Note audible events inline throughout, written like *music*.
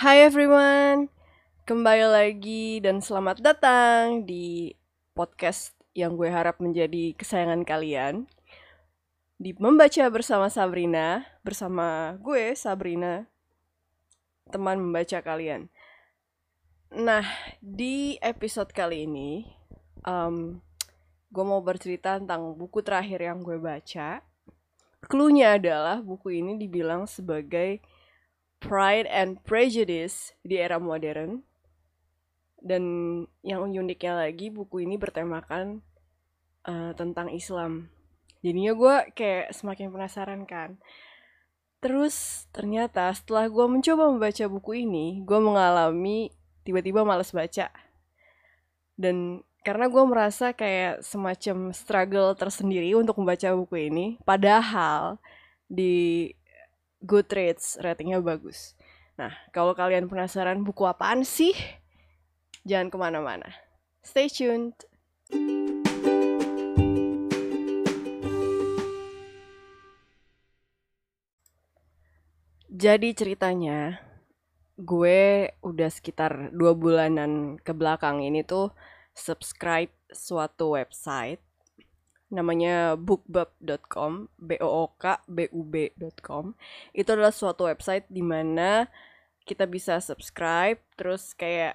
Hai everyone, kembali lagi dan selamat datang di podcast yang gue harap menjadi kesayangan kalian. Di Membaca Bersama Sabrina, bersama gue Sabrina, teman membaca kalian. Nah, di episode kali ini, um, gue mau bercerita tentang buku terakhir yang gue baca. Cluenya adalah buku ini dibilang sebagai Pride and Prejudice di era modern. Dan yang uniknya lagi buku ini bertemakan uh, tentang Islam. Jadinya gue kayak semakin penasaran kan. Terus ternyata setelah gue mencoba membaca buku ini, gue mengalami tiba-tiba males baca. Dan karena gue merasa kayak semacam struggle tersendiri untuk membaca buku ini, padahal di Goodreads ratingnya bagus. Nah, kalau kalian penasaran buku apaan sih? Jangan ke mana-mana. Stay tuned. Jadi ceritanya, gue udah sekitar dua bulanan ke belakang ini tuh subscribe suatu website namanya bookbub.com, b o o k b u b.com. Itu adalah suatu website di mana kita bisa subscribe terus kayak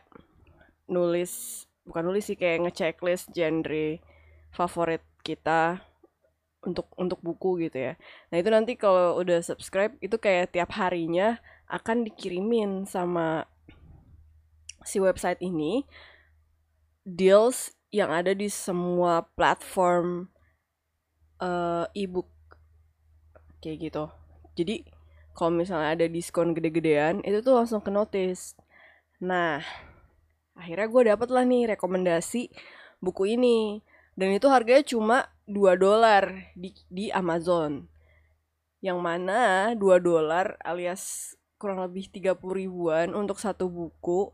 nulis bukan nulis sih kayak ngechecklist genre favorit kita untuk untuk buku gitu ya. Nah, itu nanti kalau udah subscribe itu kayak tiap harinya akan dikirimin sama si website ini deals yang ada di semua platform uh, e-book. Kayak gitu. Jadi kalau misalnya ada diskon gede-gedean itu tuh langsung ke notice. Nah akhirnya gue dapet lah nih rekomendasi buku ini. Dan itu harganya cuma 2 dolar di, di Amazon. Yang mana 2 dolar alias kurang lebih 30 ribuan untuk satu buku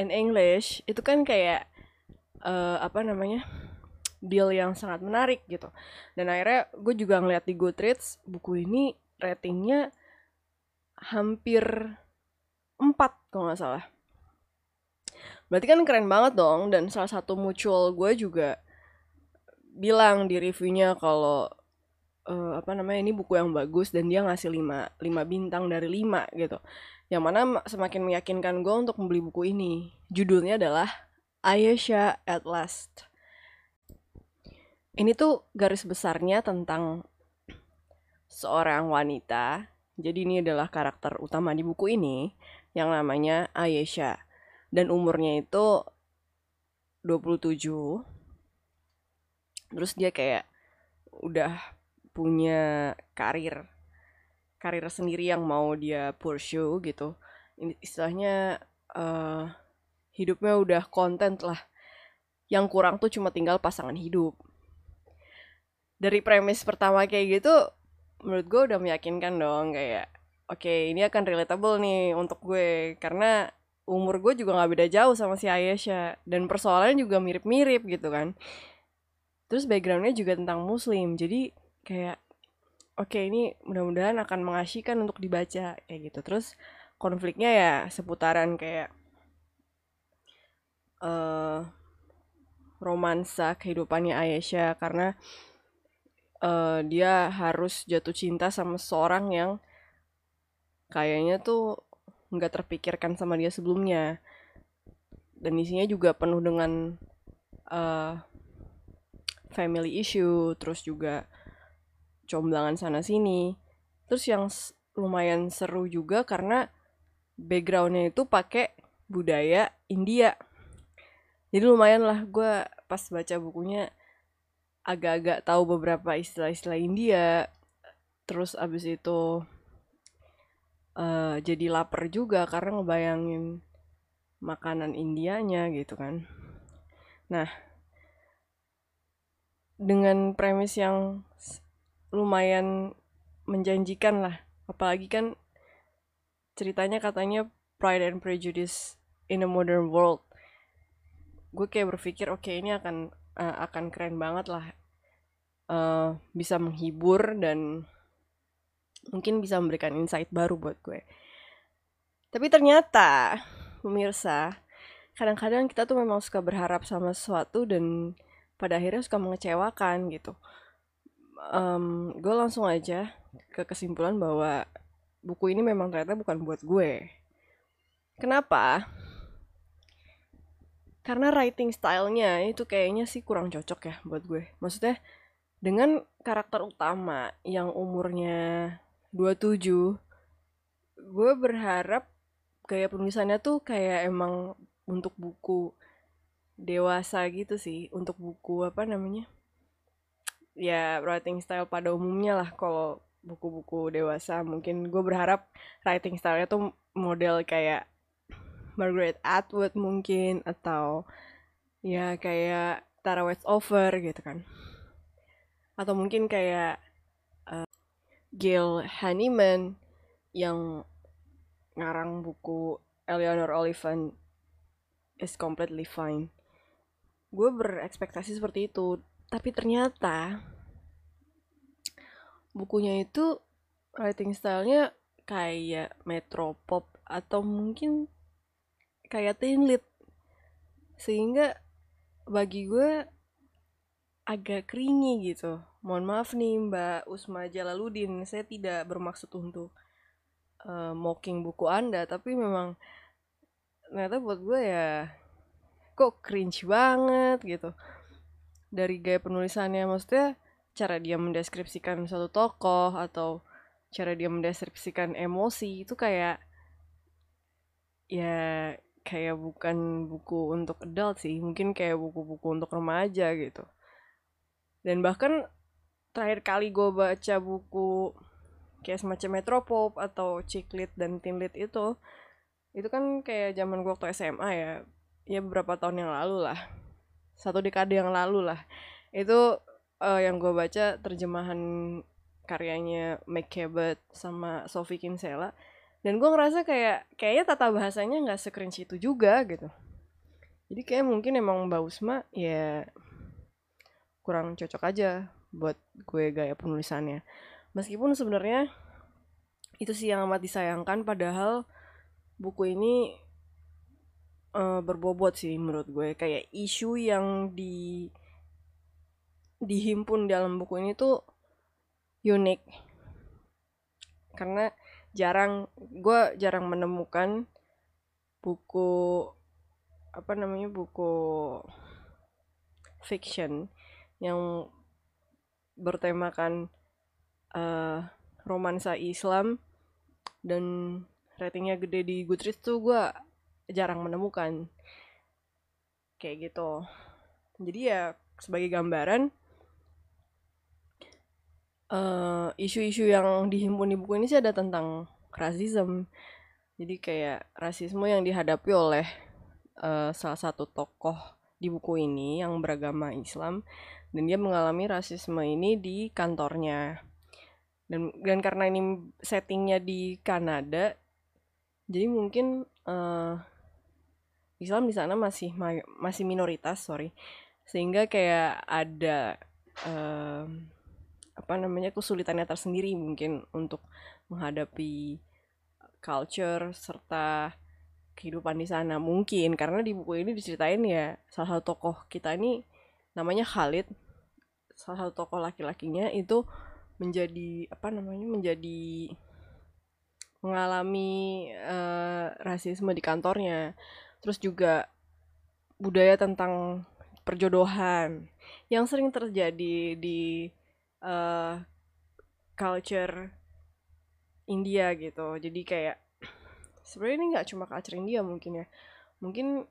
in English itu kan kayak uh, apa namanya deal yang sangat menarik gitu. Dan akhirnya gue juga ngeliat di Goodreads buku ini ratingnya hampir 4 kalau nggak salah. Berarti kan keren banget dong dan salah satu mutual gue juga bilang di reviewnya kalau uh, apa namanya ini buku yang bagus dan dia ngasih 5 5 bintang dari 5 gitu. Yang mana semakin meyakinkan gue untuk membeli buku ini. Judulnya adalah Ayesha at Last ini tuh garis besarnya tentang seorang wanita. Jadi ini adalah karakter utama di buku ini yang namanya Ayesha. Dan umurnya itu 27. Terus dia kayak udah punya karir karir sendiri yang mau dia pursue gitu. Ini istilahnya uh, hidupnya udah konten lah. Yang kurang tuh cuma tinggal pasangan hidup dari premis pertama kayak gitu menurut gue udah meyakinkan dong kayak oke okay, ini akan relatable nih untuk gue. Karena umur gue juga nggak beda jauh sama si Ayesha dan persoalannya juga mirip-mirip gitu kan. Terus backgroundnya juga tentang muslim jadi kayak oke okay, ini mudah-mudahan akan mengasihkan untuk dibaca kayak gitu. Terus konfliknya ya seputaran kayak uh, romansa kehidupannya Ayesha karena uh, dia harus jatuh cinta sama seorang yang kayaknya tuh nggak terpikirkan sama dia sebelumnya. Dan isinya juga penuh dengan uh, family issue terus juga comblangan sana sini. Terus yang lumayan seru juga karena backgroundnya itu pakai budaya India. Jadi lumayan lah gue pas baca bukunya agak-agak tahu beberapa istilah-istilah India. Terus abis itu uh, jadi lapar juga karena ngebayangin makanan Indianya gitu kan. Nah dengan premis yang lumayan menjanjikan lah. Apalagi kan ceritanya katanya Pride and Prejudice in a Modern World. Gue kayak berpikir oke okay, ini akan uh, akan keren banget lah uh, bisa menghibur dan mungkin bisa memberikan insight baru buat gue Tapi ternyata, pemirsa, kadang-kadang kita tuh memang suka berharap sama sesuatu dan pada akhirnya suka mengecewakan gitu. Um, gue langsung aja ke kesimpulan bahwa buku ini memang ternyata bukan buat gue. Kenapa? Karena writing stylenya itu kayaknya sih kurang cocok ya buat gue. Maksudnya dengan karakter utama yang umurnya 27, gue berharap gaya penulisannya tuh kayak emang untuk buku dewasa gitu sih untuk buku apa namanya? Ya writing style pada umumnya lah kalau buku-buku dewasa. Mungkin gue berharap writing stylenya tuh model kayak Margaret Atwood mungkin atau ya kayak Tara Westover gitu kan atau mungkin kayak uh, Gail Hanneman yang ngarang buku Eleanor Oliphant is completely fine. Gue berekspektasi seperti itu, tapi ternyata bukunya itu writing stylenya kayak metropop atau mungkin kayak teen lit sehingga bagi gue agak keringi gitu mohon maaf nih mbak Usma Jalaluddin saya tidak bermaksud untuk uh, mocking buku Anda, tapi memang ternyata buat gue ya kok cringe banget gitu. Dari gaya penulisannya maksudnya cara dia mendeskripsikan suatu tokoh atau cara dia mendeskripsikan emosi itu kayak ya kayak bukan buku untuk adult sih, mungkin kayak buku-buku untuk remaja gitu. Dan bahkan terakhir kali gue baca buku kayak semacam metropop atau ciklit dan tinlit itu itu kan kayak zaman gue waktu SMA ya. Ya beberapa tahun yang lalu lah. Satu dekade yang lalu lah. Itu uh, yang gue baca terjemahan karyanya Mike sama Sophie Kinsella. Dan gue ngerasa kayak kayaknya tata bahasanya nggak sekeren itu juga gitu. Jadi kayak mungkin emang Mbak Usma ya kurang cocok aja buat gue gaya penulisannya. Meskipun sebenarnya itu sih yang amat disayangkan padahal buku ini uh, berbobot sih menurut gue. Kayak isu yang di dihimpun dalam buku ini tuh unik. Karena jarang gue jarang menemukan buku apa namanya buku fiction yang bertemakan uh, romansa Islam dan ratingnya gede di Goodreads tuh gue jarang menemukan. Kayak gitu. Jadi ya sebagai gambaran eh, isu-isu uh, yang dihimpun di buku ini sih ada tentang rasisme. Jadi kayak rasisme yang dihadapi oleh uh, salah satu tokoh di buku ini yang beragama Islam dan dia mengalami rasisme ini di kantornya. Dan dan karena ini settingnya di Kanada jadi mungkin uh, Islam di sana masih masih minoritas sorry. Sehingga kayak ada uh, apa namanya kesulitannya tersendiri mungkin untuk menghadapi culture serta kehidupan di sana. Mungkin karena di buku ini diceritain ya salah satu tokoh kita ini namanya Khalid. Salah satu tokoh laki-lakinya itu menjadi apa namanya menjadi mengalami uh, rasisme di kantornya. Terus juga budaya tentang perjodohan yang sering terjadi di uh, culture India gitu. Jadi kayak sebenarnya ini nggak cuma culture India mungkin ya. Mungkin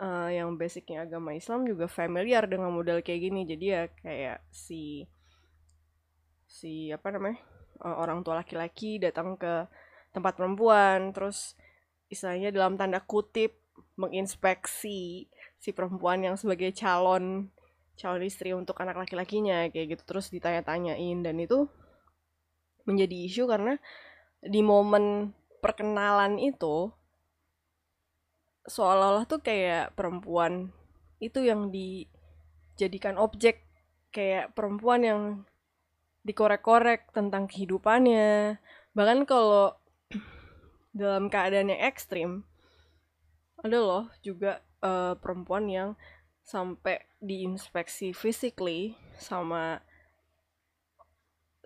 uh, yang basicnya agama Islam juga familiar dengan model kayak gini. Jadi ya kayak si si apa namanya uh, orang tua laki-laki datang ke tempat perempuan terus istilahnya dalam tanda kutip menginspeksi si perempuan yang sebagai calon calon istri untuk anak laki-lakinya kayak gitu. Terus ditanya-tanyain dan itu menjadi isu karena di momen perkenalan itu seolah-olah tuh kayak perempuan itu yang dijadikan objek kayak perempuan yang dikorek-korek tentang kehidupannya. Bahkan kalau *clears throat* dalam keadaan yang ekstrim ada loh juga uh, perempuan yang sampai diinspeksi physically sama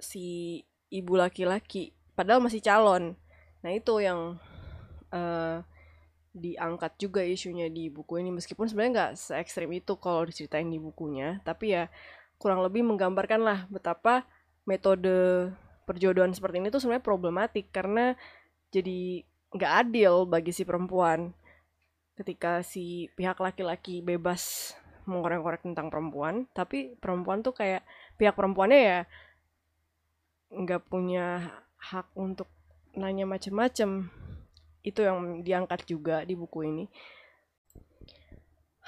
si ibu laki-laki padahal masih calon. Nah itu yang uh, diangkat juga isunya di buku ini. Meskipun sebenarnya nggak se ekstrim itu kalau diceritain di bukunya tapi ya kurang lebih menggambarkan lah betapa metode perjodohan seperti ini tuh sebenarnya problematik karena jadi nggak adil bagi si perempuan ketika si pihak laki-laki bebas mengorek-korek tentang perempuan. Tapi perempuan tuh kayak pihak perempuannya ya nggak punya hak untuk nanya macem-macem itu yang diangkat juga di buku ini.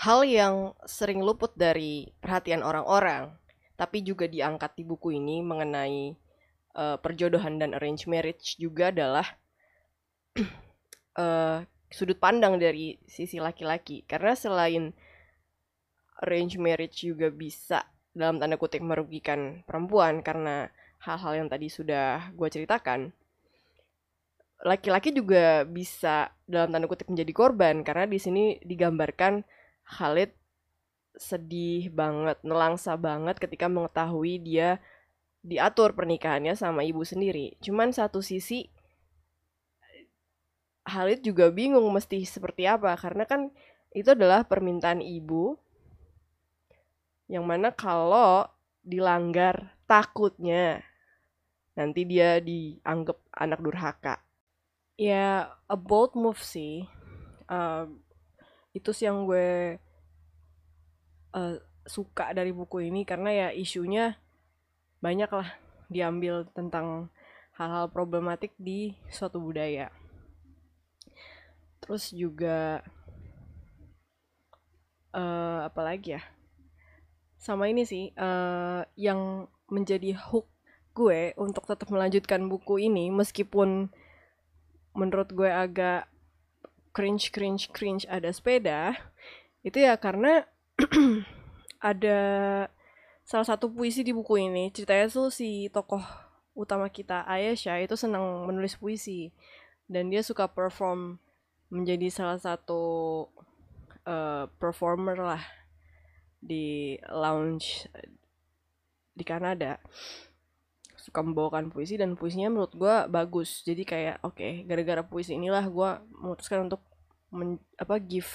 Hal yang sering luput dari perhatian orang-orang tapi juga diangkat di buku ini mengenai uh, perjodohan dan arrange marriage juga adalah uh, *clears throat* sudut pandang dari sisi laki-laki. Karena selain arrange marriage juga bisa dalam tanda kutip merugikan perempuan karena hal-hal yang tadi sudah gue ceritakan laki-laki juga bisa dalam tanda kutip menjadi korban karena di sini digambarkan Khalid sedih banget, nelangsa banget ketika mengetahui dia diatur pernikahannya sama ibu sendiri. Cuman satu sisi Halid juga bingung mesti seperti apa karena kan itu adalah permintaan ibu yang mana kalau dilanggar takutnya nanti dia dianggap anak durhaka. Ya, a bold move sih. Uh, itu sih yang gue uh, suka dari buku ini karena ya isunya banyak lah diambil tentang hal-hal problematik di suatu budaya. Terus juga uh, apa lagi ya? Sama ini sih uh, yang menjadi hook gue untuk tetap melanjutkan buku ini meskipun menurut gue agak cringe cringe cringe ada sepeda itu ya karena *clears throat* ada salah satu puisi di buku ini. Ceritanya tuh si tokoh utama kita Ayesha itu senang menulis puisi. Dan dia suka perform menjadi salah satu uh, performer lah di lounge di Kanada suka membawakan puisi dan puisinya menurut gue bagus. Jadi kayak oke okay, gara-gara puisi inilah gue memutuskan untuk men, apa give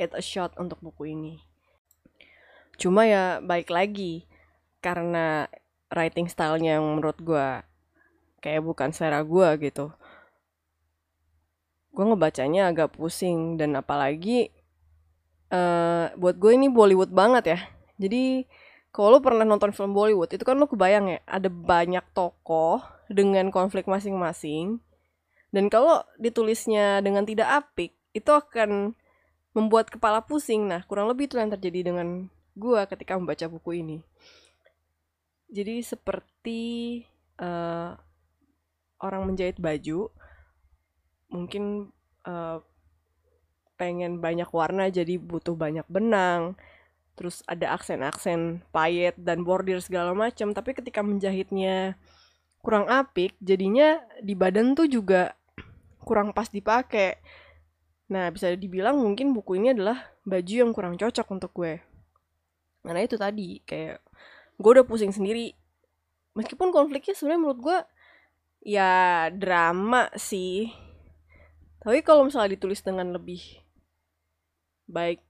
it a shot untuk buku ini. Cuma ya baik lagi karena writing stylenya yang menurut gue kayak bukan selera gue gitu gue ngebacanya agak pusing. Dan apalagi uh, buat gue ini Bollywood banget ya. Jadi kalau lo pernah nonton film Bollywood itu kan lo kebayang ya ada banyak tokoh dengan konflik masing-masing dan kalau ditulisnya dengan tidak apik itu akan membuat kepala pusing. Nah, kurang lebih itu yang terjadi dengan gue ketika membaca buku ini. Jadi seperti uh, orang menjahit baju, mungkin uh, pengen banyak warna jadi butuh banyak benang, terus ada aksen-aksen payet dan bordir segala macam. Tapi ketika menjahitnya kurang apik, jadinya di badan tuh juga kurang pas dipakai Nah, bisa dibilang mungkin buku ini adalah baju yang kurang cocok untuk gue. Karena itu tadi, kayak gue udah pusing sendiri. Meskipun konfliknya sebenarnya menurut gue ya drama sih. Tapi kalau misalnya ditulis dengan lebih baik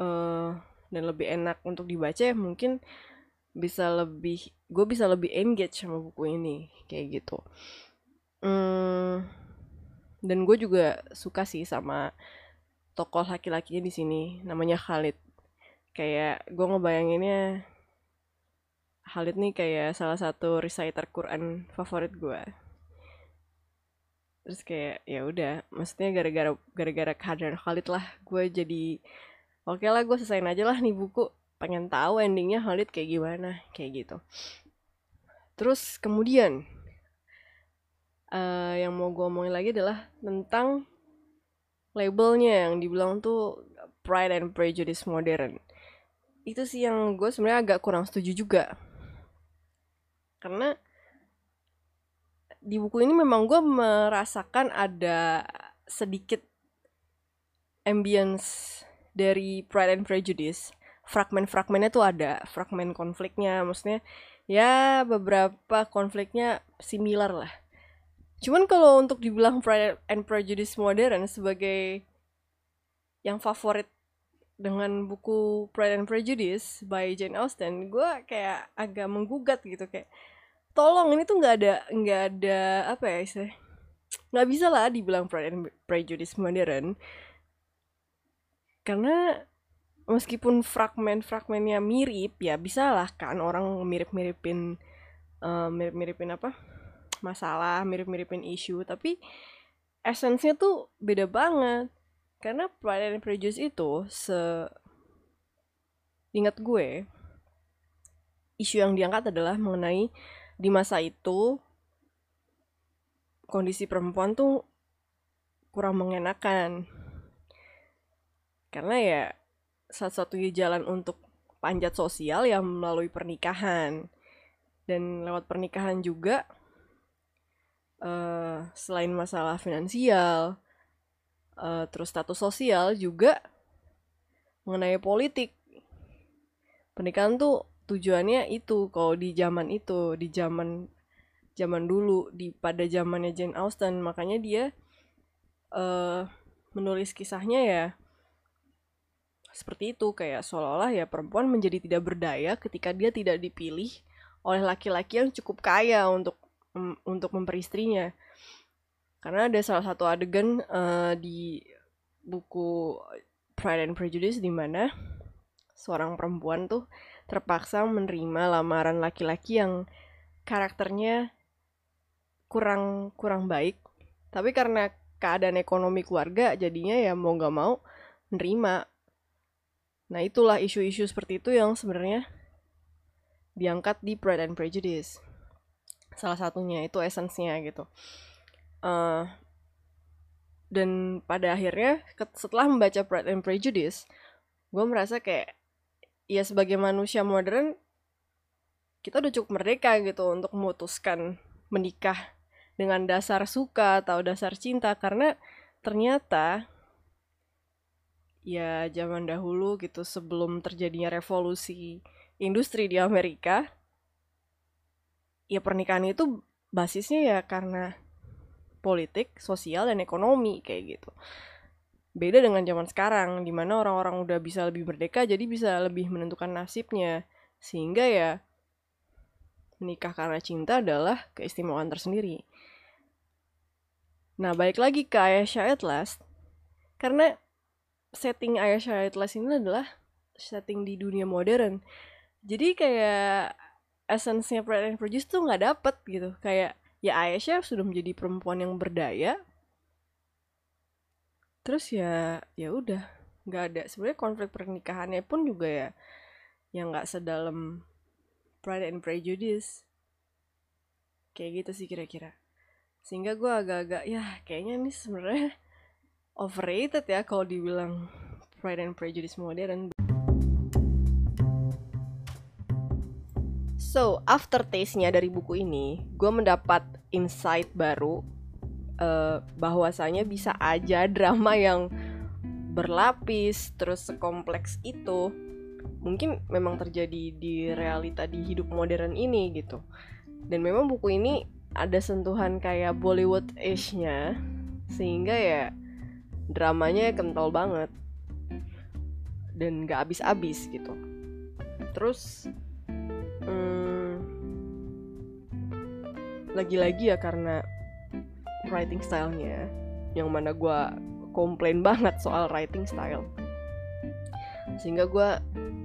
uh, dan lebih enak untuk dibaca ya mungkin bisa lebih gue bisa lebih engage sama buku ini kayak gitu. Hmm, dan gue juga suka sih sama tokoh laki-lakinya di sini namanya Khalid kayak gue ngebayanginnya Khalid nih kayak salah satu reciter Quran favorit gue terus kayak ya udah maksudnya gara-gara gara-gara kehadiran Khalid lah gue jadi oke lah gue selesaiin aja lah nih buku pengen tahu endingnya Khalid kayak gimana kayak gitu terus kemudian uh, yang mau gue omongin lagi adalah tentang labelnya yang dibilang tuh Pride and Prejudice modern. Itu sih yang gue sebenarnya agak kurang setuju juga. Karena di buku ini memang gue merasakan ada sedikit ambience dari Pride and Prejudice. Fragmen-fragmennya tuh ada fragmen konfliknya maksudnya ya beberapa konfliknya similar lah. Cuman kalau untuk dibilang Pride and Prejudice modern sebagai yang favorit dengan buku Pride and Prejudice by Jane Austen gue kayak agak menggugat gitu kayak tolong ini tuh nggak ada nggak ada apa ya sih nggak bisa lah dibilang Pride and Prejudice modern karena meskipun fragmen-fragmennya mirip ya bisa lah kan orang mirip-miripin uh, mirip-miripin apa masalah mirip-miripin isu tapi esensinya tuh beda banget. Karena Pride and Prejudice itu se ingat gue isu yang diangkat adalah mengenai di masa itu kondisi perempuan tuh kurang mengenakan karena ya satu-satunya jalan untuk panjat sosial yang melalui pernikahan. Dan lewat pernikahan juga uh, selain masalah finansial uh, terus status sosial juga mengenai politik. Pernikahan tuh tujuannya itu kalau di zaman itu di zaman zaman dulu di pada zamannya Jane Austen makanya dia uh, menulis kisahnya ya seperti itu. Kayak seolah-olah ya perempuan menjadi tidak berdaya ketika dia tidak dipilih oleh laki-laki yang cukup kaya untuk um, untuk memperistrinya karena ada salah satu adegan uh, di buku Pride and Prejudice di mana seorang perempuan tuh terpaksa menerima lamaran laki-laki yang karakternya kurang kurang baik. Tapi karena keadaan ekonomi keluarga jadinya ya mau nggak mau nerima Nah, itulah isu-isu seperti itu yang sebenarnya diangkat di Pride and Prejudice. Salah satunya itu esensinya gitu. Uh, dan pada akhirnya setelah membaca Pride and Prejudice, gue merasa kayak ya sebagai manusia modern kita udah cukup merdeka gitu untuk memutuskan menikah dengan dasar suka atau dasar cinta karena ternyata ya zaman dahulu gitu sebelum terjadinya revolusi industri di Amerika ya pernikahan itu basisnya ya karena politik, sosial dan ekonomi kayak gitu. Beda dengan zaman sekarang di mana orang-orang udah bisa lebih merdeka jadi bisa lebih menentukan nasibnya sehingga ya menikah karena cinta adalah keistimewaan tersendiri. Nah, balik lagi ke Ayasha Atlas karena setting Ayasha Atlas ini adalah setting di dunia modern. Jadi kayak esensinya Pride and Prejudice tuh nggak dapet gitu. Kayak ya Ayasha sudah menjadi perempuan yang berdaya. Terus ya ya udah nggak ada sebenarnya konflik pernikahannya pun juga ya yang nggak sedalam Pride and Prejudice. Kayak gitu sih kira-kira. Sehingga gue agak-agak ya kayaknya ini sebenarnya overrated ya kalau dibilang Pride and Prejudice modern. So, after taste-nya dari buku ini, gue mendapat insight baru uh, bahwasanya bisa aja drama yang berlapis terus sekompleks itu mungkin memang terjadi di realita di hidup modern ini gitu. Dan memang buku ini ada sentuhan kayak Bollywood age-nya sehingga ya dramanya kental banget. Dan gak abis-abis gitu. Terus hmm, lagi-lagi ya karena writing stylenya yang mana gue komplain banget soal writing style. Sehingga gue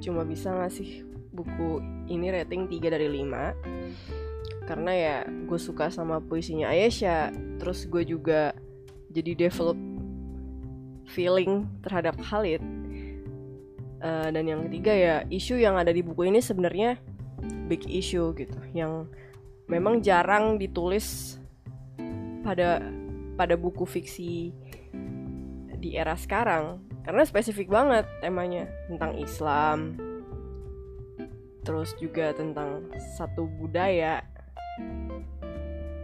cuma bisa ngasih buku ini rating 3 dari 5 karena ya gue suka sama puisinya Ayesha. Terus gue juga jadi develop feeling terhadap Khalid uh, dan yang ketiga ya isu yang ada di buku ini sebenarnya big issue gitu. Yang memang jarang ditulis pada pada buku fiksi di era sekarang. Karena spesifik banget temanya. Tentang Islam terus juga tentang satu budaya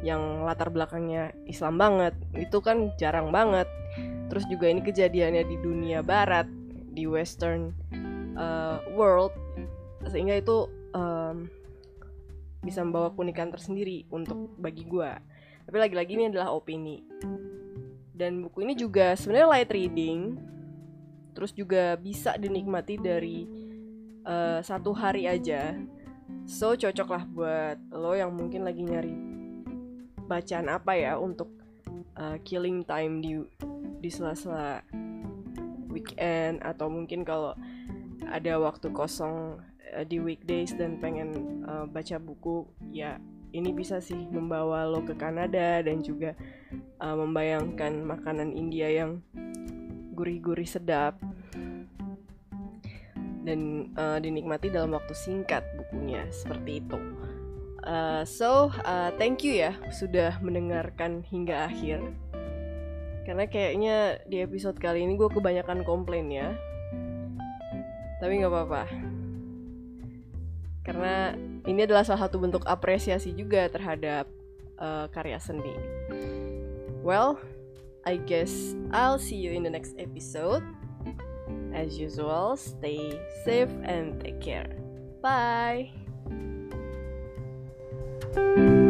yang latar belakangnya Islam banget. Itu kan jarang banget terus juga ini kejadiannya di dunia barat di western uh, world sehingga itu um, bisa membawa keunikan tersendiri untuk bagi gue tapi lagi-lagi ini adalah opini. Dan buku ini juga sebenarnya light reading terus juga bisa dinikmati dari uh, satu hari aja. So cocok lah buat lo yang mungkin lagi nyari bacaan apa ya untuk uh, killing time di di sela-sela weekend atau mungkin kalau ada waktu kosong uh, di weekdays dan pengen uh, baca buku ya ini bisa sih membawa lo ke Kanada dan juga uh, membayangkan makanan India yang gurih-gurih sedap dan uh, dinikmati dalam waktu singkat bukunya seperti itu. Uh, so, uh, thank you ya sudah mendengarkan hingga akhir. Karena kayaknya di episode kali ini gue kebanyakan komplain ya. Tapi nggak apa-apa. Karena ini adalah salah satu bentuk apresiasi juga terhadap uh, karya seni. Well, I guess I'll see you in the next episode. As usual, stay safe and take care. Bye. thank you